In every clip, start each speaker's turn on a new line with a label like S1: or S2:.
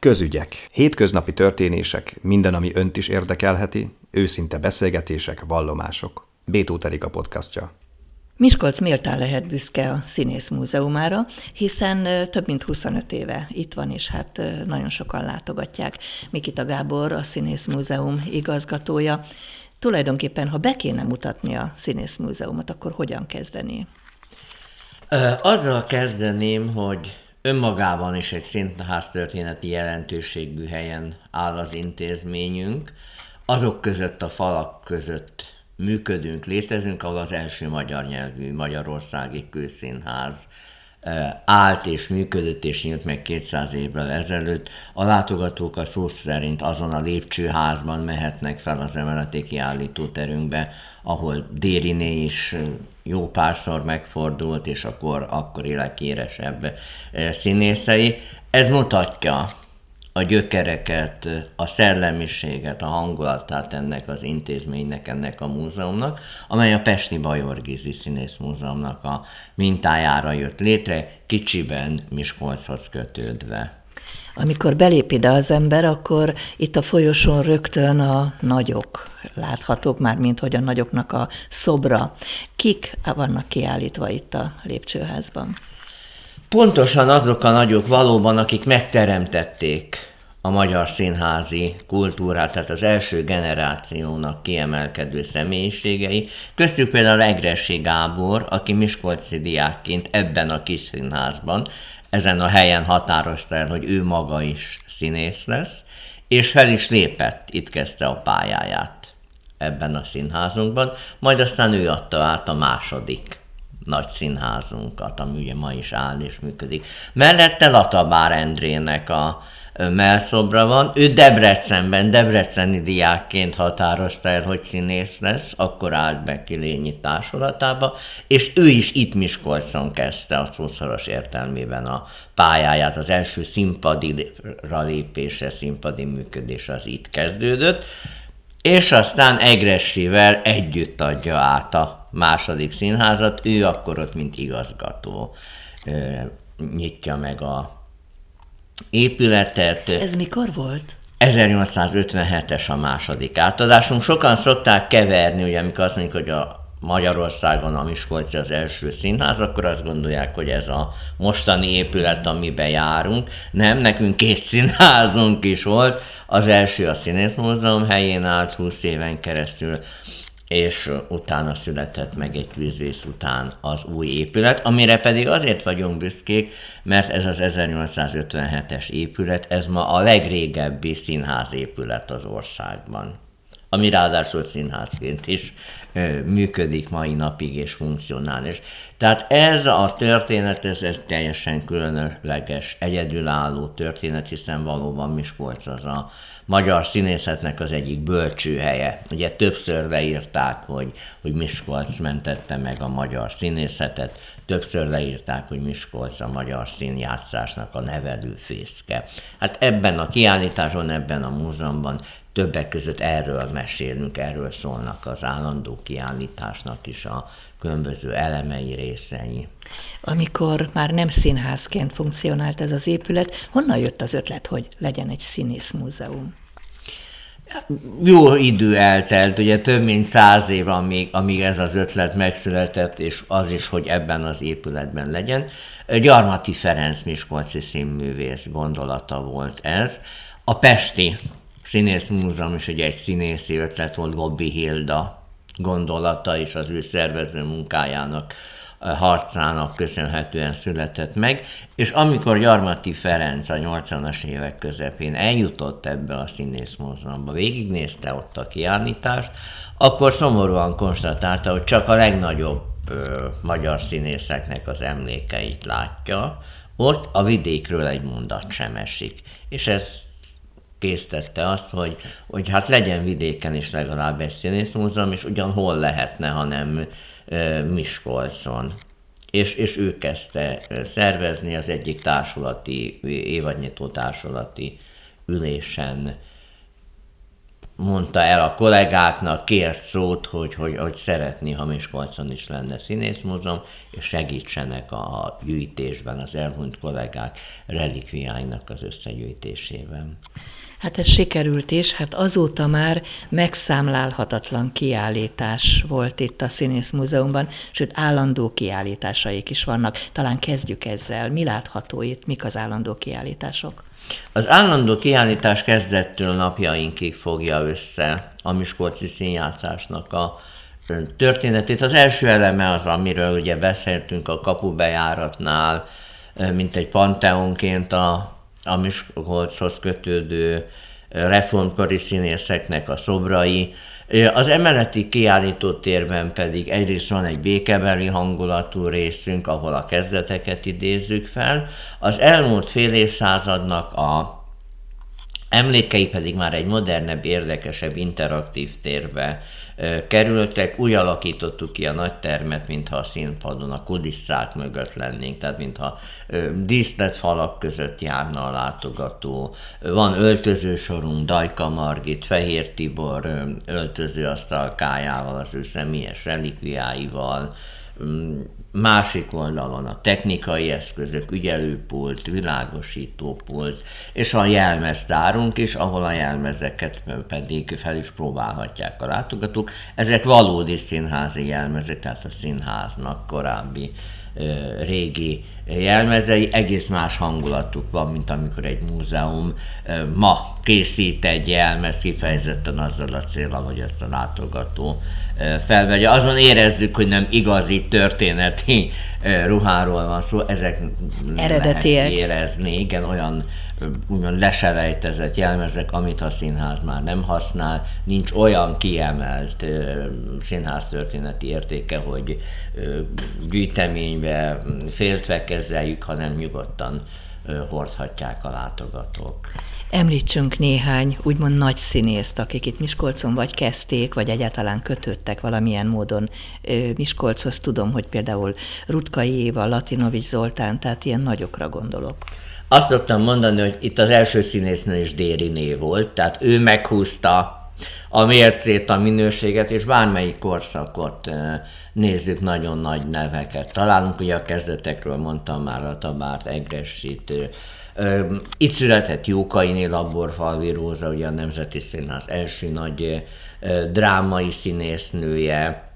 S1: Közügyek, hétköznapi történések, minden, ami önt is érdekelheti, őszinte beszélgetések, vallomások. Bétó a podcastja.
S2: Miskolc méltán lehet büszke a Színész Múzeumára, hiszen több mint 25 éve itt van, és hát nagyon sokan látogatják. Mikita Gábor, a Színész Múzeum igazgatója. Tulajdonképpen, ha be kéne mutatni a Színész Múzeumot, akkor hogyan kezdeni?
S3: Azzal kezdeném, hogy önmagában is egy színház történeti jelentőségű helyen áll az intézményünk. Azok között a falak között működünk, létezünk, ahol az első magyar nyelvű Magyarországi Kőszínház állt és működött és nyílt meg 200 évvel ezelőtt. A látogatók a szó szerint azon a lépcsőházban mehetnek fel az emeleti kiállítóterünkbe, ahol Dériné is jó párszor megfordult, és akkor, akkor élekéresebb színészei. Ez mutatja a gyökereket, a szellemiséget, a hangulatát ennek az intézménynek, ennek a múzeumnak, amely a Pesti Bajor Gizi Színész Múzeumnak a mintájára jött létre, kicsiben Miskolchoz kötődve.
S2: Amikor belép ide az ember, akkor itt a folyosón rögtön a nagyok láthatók már, mint hogy a nagyoknak a szobra. Kik vannak kiállítva itt a lépcsőházban?
S3: Pontosan azok a nagyok valóban, akik megteremtették a magyar színházi kultúrát, tehát az első generációnak kiemelkedő személyiségei. Köztük például Egressi Gábor, aki Miskolci diákként ebben a kis színházban, ezen a helyen határozta el, hogy ő maga is színész lesz, és fel is lépett, itt kezdte a pályáját ebben a színházunkban, majd aztán ő adta át a második nagy színházunkat, ami ugye ma is áll és működik. Mellette Latabár Endrének a melszobra van. Ő Debrecenben, debreceni diákként határozta el, hogy színész lesz, akkor állt be Kilényi társulatába, és ő is itt Miskolcon kezdte a szószoros értelmében a pályáját. Az első színpadira lépése, színpadi működés az itt kezdődött, és aztán Egressivel együtt adja át a második színházat, ő akkor ott, mint igazgató nyitja meg a épületet.
S2: Ez mikor volt?
S3: 1857-es a második átadásunk. Sokan szokták keverni, ugye amikor azt mondjuk, hogy a Magyarországon a Miskolci az első színház, akkor azt gondolják, hogy ez a mostani épület, amiben járunk. Nem, nekünk két színházunk is volt. Az első a Színészmúzeum helyén állt 20 éven keresztül, és utána született meg egy tűzvész után az új épület, amire pedig azért vagyunk büszkék, mert ez az 1857-es épület, ez ma a legrégebbi színházépület az országban ami ráadásul színházként is ö, működik mai napig és funkcionális. Tehát ez a történet, ez, ez teljesen különleges, egyedülálló történet, hiszen valóban Miskolc az a magyar színészetnek az egyik bölcsőhelye. Ugye többször leírták, hogy, hogy Miskolc mentette meg a magyar színészetet, többször leírták, hogy Miskolc a magyar színjátszásnak a nevelőfészke. Hát ebben a kiállításon, ebben a múzeumban többek között erről mesélünk, erről szólnak az állandó kiállításnak is a különböző elemei, részei.
S2: Amikor már nem színházként funkcionált ez az épület, honnan jött az ötlet, hogy legyen egy színész múzeum?
S3: Jó idő eltelt, ugye több mint száz év, amíg, amíg ez az ötlet megszületett, és az is, hogy ebben az épületben legyen. Gyarmati Ferenc Miskolci színművész gondolata volt ez. A Pesti Színész Múzeum is egy, egy színészi ötlet volt, Gobbi Hilda gondolata és az ő szervező munkájának harcának köszönhetően született meg, és amikor Gyarmati Ferenc a 80-as évek közepén eljutott ebbe a színészmúzeumba, végignézte ott a kiállítást, akkor szomorúan konstatálta, hogy csak a legnagyobb ö, magyar színészeknek az emlékeit látja, ott a vidékről egy mondat sem esik. És ez késztette azt, hogy, hogy hát legyen vidéken is legalább egy színészmúzeum, és ugyan hol lehetne, hanem Miskolcon. És, és ő kezdte szervezni az egyik társulati, évadnyitó társulati ülésen mondta el a kollégáknak, kért szót, hogy, hogy, hogy szeretné, ha Miskolcon is lenne színészmúzeum, és segítsenek a gyűjtésben az elhunyt kollégák relikviáinak az összegyűjtésében.
S2: Hát ez sikerült is, hát azóta már megszámlálhatatlan kiállítás volt itt a Színész Múzeumban, sőt állandó kiállításaik is vannak. Talán kezdjük ezzel. Mi látható itt, mik az állandó kiállítások?
S3: Az állandó kiállítás kezdettől napjainkig fogja össze a Miskolci színjátszásnak a történetét. Az első eleme az, amiről ugye beszéltünk a kapubejáratnál, mint egy panteonként a, a Miskolchoz kötődő reformkori színészeknek a szobrai, az emeleti kiállító térben pedig egyrészt van egy békebeli hangulatú részünk, ahol a kezdeteket idézzük fel, az elmúlt fél évszázadnak a Emlékei pedig már egy modernebb, érdekesebb, interaktív térbe kerültek. Úgy alakítottuk ki a nagy termet, mintha a színpadon a kulisszák mögött lennénk, tehát mintha díszlet falak között járna a látogató. Van öltözősorunk, Dajka Margit, Fehér Tibor öltözőasztalkájával, az ő személyes relikviáival, mm, másik oldalon a technikai eszközök, ügyelőpult, világosítópult, és a jelmeztárunk is, ahol a jelmezeket pedig fel is próbálhatják a látogatók. Ezek valódi színházi jelmezek, tehát a színháznak korábbi régi jelmezei, egész más hangulatuk van, mint amikor egy múzeum ma készít egy jelmez kifejezetten azzal a célral, hogy ezt a látogató felvegye. Azon érezzük, hogy nem igazi történeti ruháról van szó, ezek
S2: Eredetiek.
S3: érezni, igen, olyan úgymond leselejtezett jelmezek, amit a színház már nem használ, nincs olyan kiemelt színház történeti értéke, hogy gyűjteménybe féltve kezeljük, hanem nyugodtan hordhatják a látogatók.
S2: Említsünk néhány úgymond nagy színészt, akik itt Miskolcon vagy kezdték, vagy egyáltalán kötöttek valamilyen módon Miskolchoz. Tudom, hogy például Rutkai Éva, Latinovics Zoltán, tehát ilyen nagyokra gondolok.
S3: Azt szoktam mondani, hogy itt az első színésznő is Dériné volt, tehát ő meghúzta a mércét, a minőséget, és bármelyik korszakot nézzük, nagyon nagy neveket találunk. Ugye a kezdetekről mondtam már a Tabárt, Egressit, itt született Jókai Laborfalvi Róza, ugye a Nemzeti Színház első nagy drámai színésznője,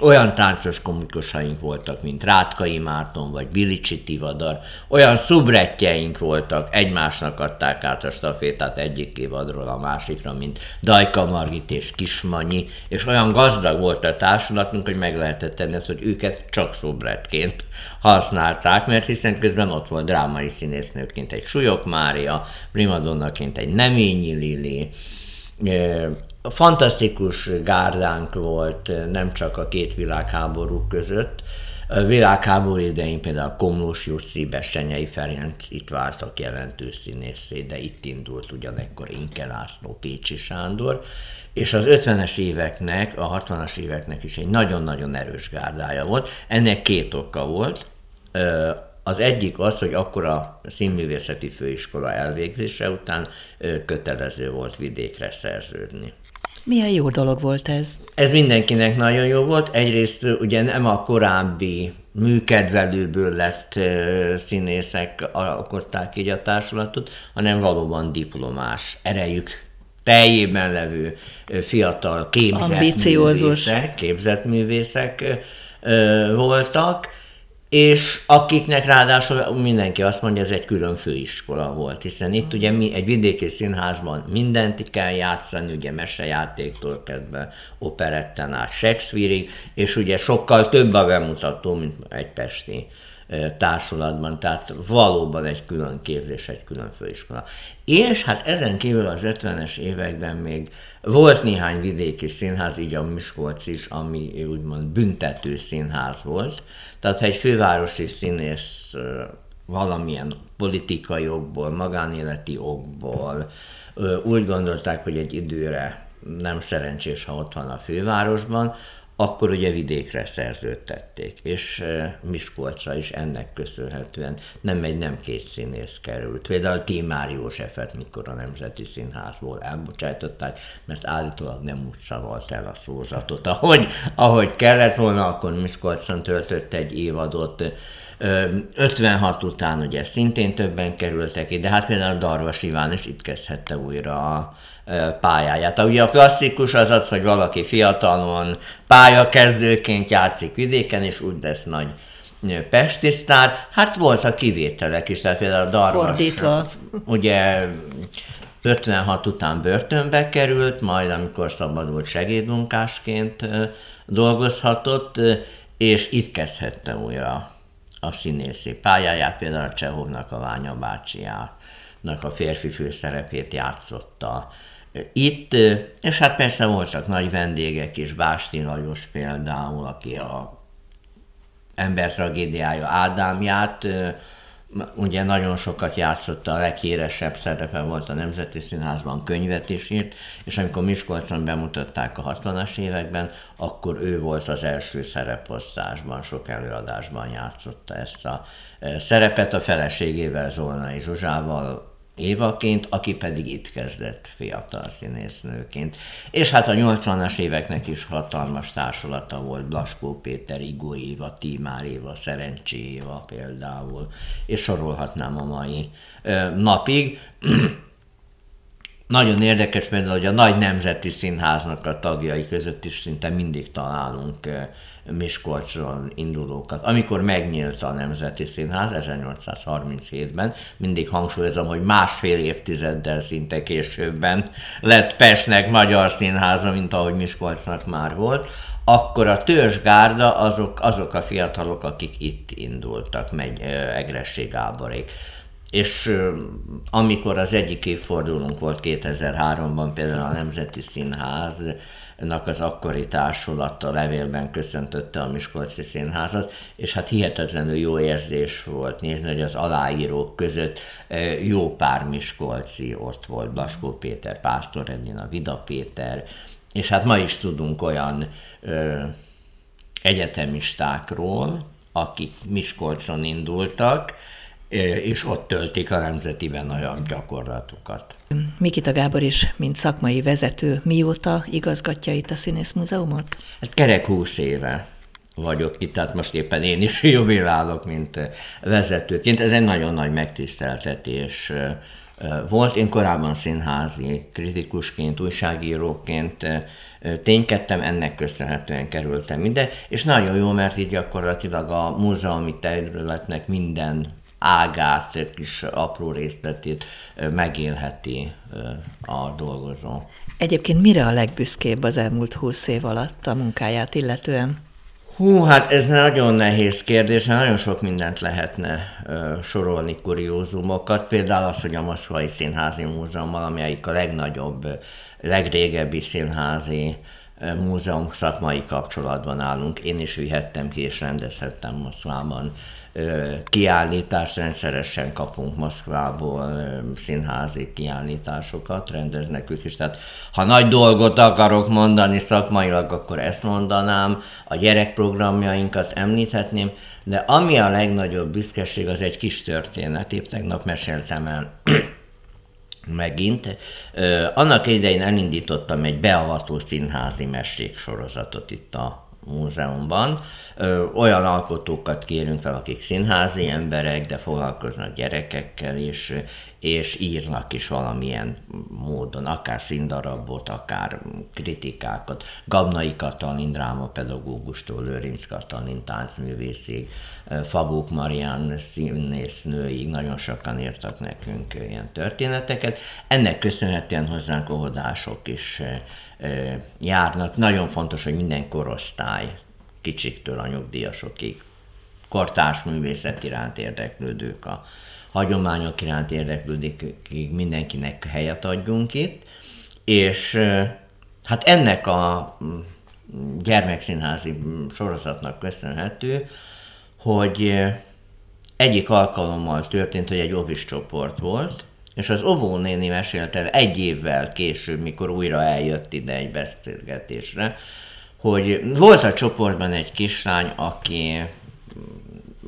S3: olyan táncos komikusaink voltak, mint Rátkai Márton vagy Bilicsi Tivadar, olyan szubretjeink voltak, egymásnak adták át a stafétát egyik évadról a másikra, mint Dajka Margit és Kismanyi, és olyan gazdag volt a társulatunk, hogy meg lehetett tenni azt, hogy őket csak szubretként használták, mert hiszen közben ott volt drámai színésznőként egy Súlyok Mária, primadonnaként egy Neményi Lili, fantasztikus gárdánk volt nem csak a két világháború között, a világháború idején például Komlós Jussi, Bessenyei Ferenc itt váltak jelentős színészé, de itt indult ugyanekkor Inke László, Pécsi Sándor, és az 50-es éveknek, a 60-as éveknek is egy nagyon-nagyon erős gárdája volt. Ennek két oka volt. Az egyik az, hogy akkor a színművészeti főiskola elvégzése után kötelező volt vidékre szerződni.
S2: Milyen jó dolog volt ez?
S3: Ez mindenkinek nagyon jó volt. Egyrészt ugye nem a korábbi műkedvelőből lett színészek alkották így a társulatot, hanem valóban diplomás erejük teljében levő fiatal képzett művészek, képzett művészek voltak, és akiknek ráadásul mindenki azt mondja, ez egy külön főiskola volt, hiszen itt ugye mi egy vidéki színházban mindent kell játszani, ugye mesejátéktól kezdve operetten át Shakespeare-ig, és ugye sokkal több a bemutató, mint egy pesti társulatban, tehát valóban egy külön képzés, egy külön főiskola. És hát ezen kívül az 50-es években még volt néhány vidéki színház, így a Miskolc is, ami úgymond büntető színház volt, tehát ha egy fővárosi színész valamilyen politikai okból, magánéleti okból úgy gondolták, hogy egy időre nem szerencsés, ha ott van a fővárosban, akkor ugye vidékre szerződtették, és Miskolcra is ennek köszönhetően nem egy, nem két színész került. Például Tímár Józsefet, mikor a Nemzeti Színházból elbocsájtották, mert állítólag nem úgy szavalt el a szózatot, ahogy, ahogy kellett volna, akkor Miskolcon töltött egy évadot, 56 után ugye szintén többen kerültek ide, de hát például Darvas Iván is itt kezdhette újra a pályáját. Ugye a klasszikus az az, hogy valaki fiatalon pályakezdőként játszik vidéken, és úgy lesz nagy Pesti sztár. Hát voltak kivételek is, tehát például a Darvas, Fordítva. ugye 56 után börtönbe került, majd amikor szabadult segédmunkásként dolgozhatott, és itt kezdhette újra a színészi pályáját, például a Csehovnak a Ványa bácsiának a férfi főszerepét játszotta itt, és hát persze voltak nagy vendégek is, Básti Lajos például, aki a ember tragédiája Ádámját, ugye nagyon sokat játszott, a leghíresebb szerepe volt a Nemzeti Színházban, könyvet is írt, és amikor Miskolcon bemutatták a 60-as években, akkor ő volt az első szereposztásban, sok előadásban játszotta ezt a szerepet a feleségével, Zolnai Zsuzsával, Évaként, aki pedig itt kezdett fiatal színésznőként. És hát a 80-as éveknek is hatalmas társulata volt, Blaskó Péter, Igó Éva, Tímár Éva, Szerencsé Éva például, és sorolhatnám a mai ö, napig. Nagyon érdekes például, hogy a nagy nemzeti színháznak a tagjai között is szinte mindig találunk Miskolcról indulókat. Amikor megnyílt a Nemzeti Színház 1837-ben, mindig hangsúlyozom, hogy másfél évtizeddel szinte későbben lett Pestnek magyar színháza, mint ahogy Miskolcnak már volt, akkor a törzsgárda azok, azok a fiatalok, akik itt indultak, megy Egressé Gáborék. És amikor az egyik évfordulónk volt 2003-ban, például a Nemzeti Színház az akkori társulata levélben köszöntötte a Miskolci Színházat, és hát hihetetlenül jó érzés volt nézni, hogy az aláírók között jó pár Miskolci ott volt, Blaskó Péter, Pásztor Edina, Vida Péter, és hát ma is tudunk olyan ö, egyetemistákról, akik Miskolcon indultak, és ott töltik a nemzetiben a gyakorlatukat.
S2: Mikita Gábor is, mint szakmai vezető, mióta igazgatja itt a Színész Múzeumot?
S3: Hát kerek húsz éve vagyok itt, tehát most éppen én is jubilálok, mint vezetőként. Ez egy nagyon nagy megtiszteltetés volt. Én korábban színházi kritikusként, újságíróként ténykedtem, ennek köszönhetően kerültem ide, és nagyon jó, mert így gyakorlatilag a múzeumi területnek minden ágát, kis apró részletét megélheti a dolgozó.
S2: Egyébként mire a legbüszkébb az elmúlt húsz év alatt a munkáját illetően?
S3: Hú, hát ez nagyon nehéz kérdés, nagyon sok mindent lehetne uh, sorolni, kuriózumokat. Például az, hogy a Moszkvai Színházi Múzeummal, amelyik a legnagyobb, legrégebbi színházi múzeum szakmai kapcsolatban állunk. Én is vihettem ki és rendezhettem Moszkvában kiállítást rendszeresen kapunk Moszkvából, színházi kiállításokat rendeznek ők is. Tehát ha nagy dolgot akarok mondani szakmailag, akkor ezt mondanám, a gyerekprogramjainkat említhetném, de ami a legnagyobb büszkeség, az egy kis történet. Épp tegnap meséltem el megint. Annak idején elindítottam egy beavató színházi mesék sorozatot itt a múzeumban. Olyan alkotókat kérünk fel, akik színházi emberek, de foglalkoznak gyerekekkel is, és írnak is valamilyen módon, akár színdarabot, akár kritikákat. Gabnai Katalin drámapedagógustól Lőrinc Katalin táncművészig, Fabók Marian színésznőig nagyon sokan írtak nekünk ilyen történeteket. Ennek köszönhetően hozzánk óvodások is járnak. Nagyon fontos, hogy minden korosztály, kicsiktől a nyugdíjasokig, kortárs művészet iránt érdeklődők, a hagyományok iránt érdeklődik, mindenkinek helyet adjunk itt, és hát ennek a gyermekszínházi sorozatnak köszönhető, hogy egyik alkalommal történt, hogy egy ovis csoport volt, és az óvónéni mesélte el egy évvel később, mikor újra eljött ide egy beszélgetésre, hogy volt a csoportban egy kislány, aki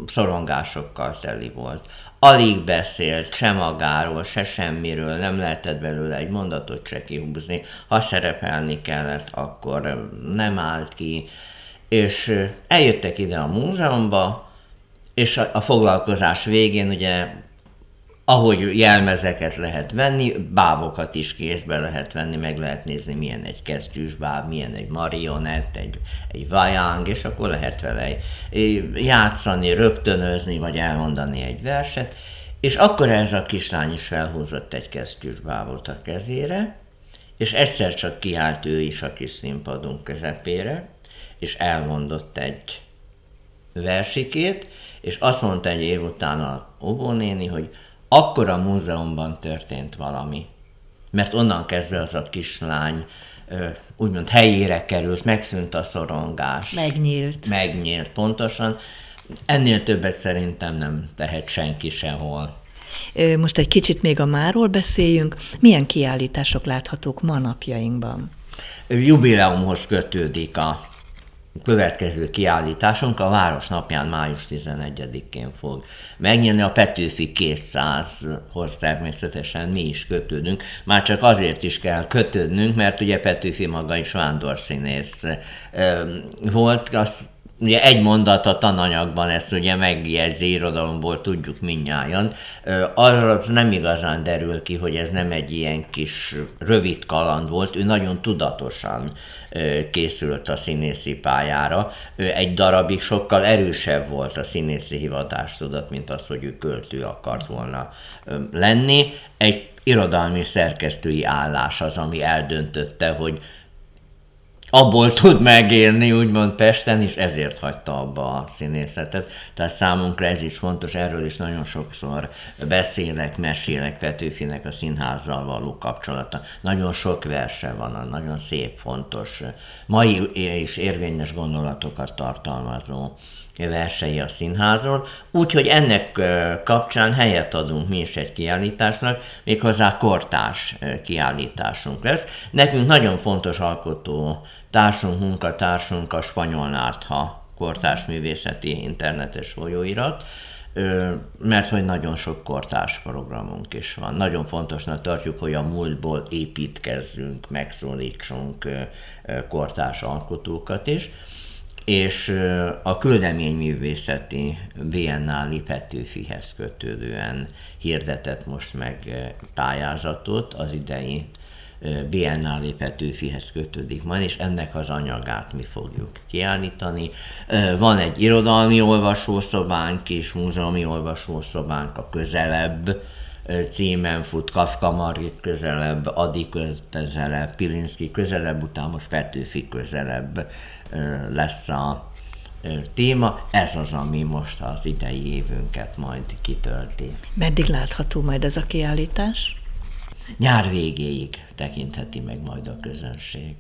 S3: szorongásokkal teli volt. Alig beszélt, se magáról, se semmiről, nem lehetett belőle egy mondatot se kihúzni. Ha szerepelni kellett, akkor nem állt ki. És eljöttek ide a múzeumba, és a, a foglalkozás végén ugye ahogy jelmezeket lehet venni, bábokat is kézbe lehet venni, meg lehet nézni, milyen egy kesztyűs báb, milyen egy marionett, egy, egy vajang, és akkor lehet vele játszani, rögtönözni, vagy elmondani egy verset. És akkor ez a kislány is felhúzott egy kesztyűs bábot a kezére, és egyszer csak kiállt ő is a kis színpadunk közepére, és elmondott egy versikét, és azt mondta egy év után a óvónéni, hogy akkor a múzeumban történt valami. Mert onnan kezdve az a kislány úgymond helyére került, megszűnt a szorongás.
S2: Megnyílt.
S3: Megnyílt, pontosan. Ennél többet szerintem nem tehet senki sehol.
S2: Most egy kicsit még a máról beszéljünk. Milyen kiállítások láthatók ma napjainkban?
S3: Jubileumhoz kötődik a következő kiállításunk a Város napján május 11-én fog megnyílni. A Petőfi 200-hoz természetesen mi is kötődünk. Már csak azért is kell kötődnünk, mert ugye Petőfi maga is vándorszínész volt. Azt Ugye egy mondat a tananyagban ezt ugye megjegyzi irodalomból, tudjuk minnyáján. Arra az nem igazán derül ki, hogy ez nem egy ilyen kis rövid kaland volt, ő nagyon tudatosan készült a színészi pályára. Ő egy darabig sokkal erősebb volt a színészi hivatástudat, mint az, hogy ő költő akart volna lenni. Egy irodalmi szerkesztői állás az, ami eldöntötte, hogy abból tud megélni, úgymond Pesten, és ezért hagyta abba a színészetet. Tehát számunkra ez is fontos, erről is nagyon sokszor beszélek, mesélek Petőfinek a színházzal való kapcsolata. Nagyon sok verse van, nagyon szép, fontos, mai és érvényes gondolatokat tartalmazó versei a színházról, úgyhogy ennek kapcsán helyet adunk mi is egy kiállításnak, méghozzá kortás kiállításunk lesz. Nekünk nagyon fontos alkotó társunk, munkatársunk a Spanyol Nártha kortárs művészeti internetes folyóirat, mert hogy nagyon sok kortárs programunk is van. Nagyon fontosnak tartjuk, hogy a múltból építkezzünk, megszólítsunk kortárs alkotókat is és a küldeményművészeti Biennáli Petőfihez kötődően hirdetett most meg pályázatot az idei Biennáli Petőfihez kötődik majd, és ennek az anyagát mi fogjuk kiállítani. Van egy irodalmi olvasószobánk és múzeumi olvasószobánk a közelebb, címen fut, Kafka Marit közelebb, Adi közelebb, Pilinszki közelebb, utána most Petőfi közelebb lesz a téma. Ez az, ami most az idei évünket majd kitölti.
S2: Meddig látható majd ez a kiállítás?
S3: Nyár végéig tekintheti meg majd a közönség.